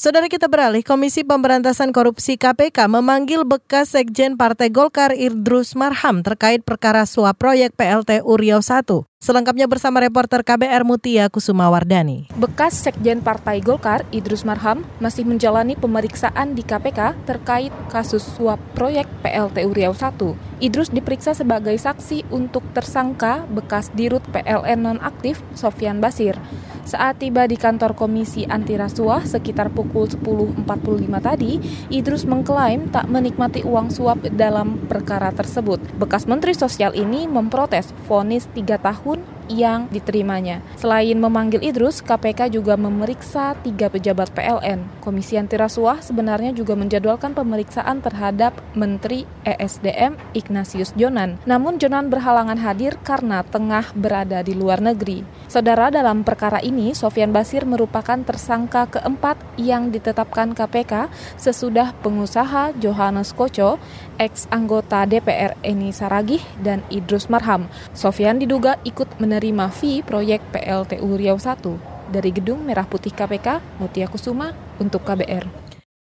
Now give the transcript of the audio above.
Saudara kita beralih, Komisi Pemberantasan Korupsi KPK memanggil bekas Sekjen Partai Golkar Idrus Marham terkait perkara suap proyek PLT Uriau 1. Selengkapnya bersama reporter KBR Mutia Kusuma Wardani. Bekas Sekjen Partai Golkar Idrus Marham masih menjalani pemeriksaan di KPK terkait kasus suap proyek PLT Uriau 1. Idrus diperiksa sebagai saksi untuk tersangka bekas dirut PLN nonaktif Sofyan Basir. Saat tiba di kantor Komisi Anti Rasuah sekitar pukul 10.45 tadi, Idrus mengklaim tak menikmati uang suap dalam perkara tersebut. Bekas Menteri Sosial ini memprotes vonis 3 tahun yang diterimanya. Selain memanggil Idrus, KPK juga memeriksa tiga pejabat PLN. Komisi Anti Rasuah sebenarnya juga menjadwalkan pemeriksaan terhadap Menteri ESDM Ignatius Jonan. Namun Jonan berhalangan hadir karena tengah berada di luar negeri. Saudara dalam perkara ini, Sofian Basir merupakan tersangka keempat yang ditetapkan KPK sesudah pengusaha Johannes Koco, ex anggota DPR Eni Saragih, dan Idrus Marham. Sofian diduga ikut menerima fee proyek PLTU Riau 1 dari Gedung Merah Putih KPK, Mutia Kusuma, untuk KBR.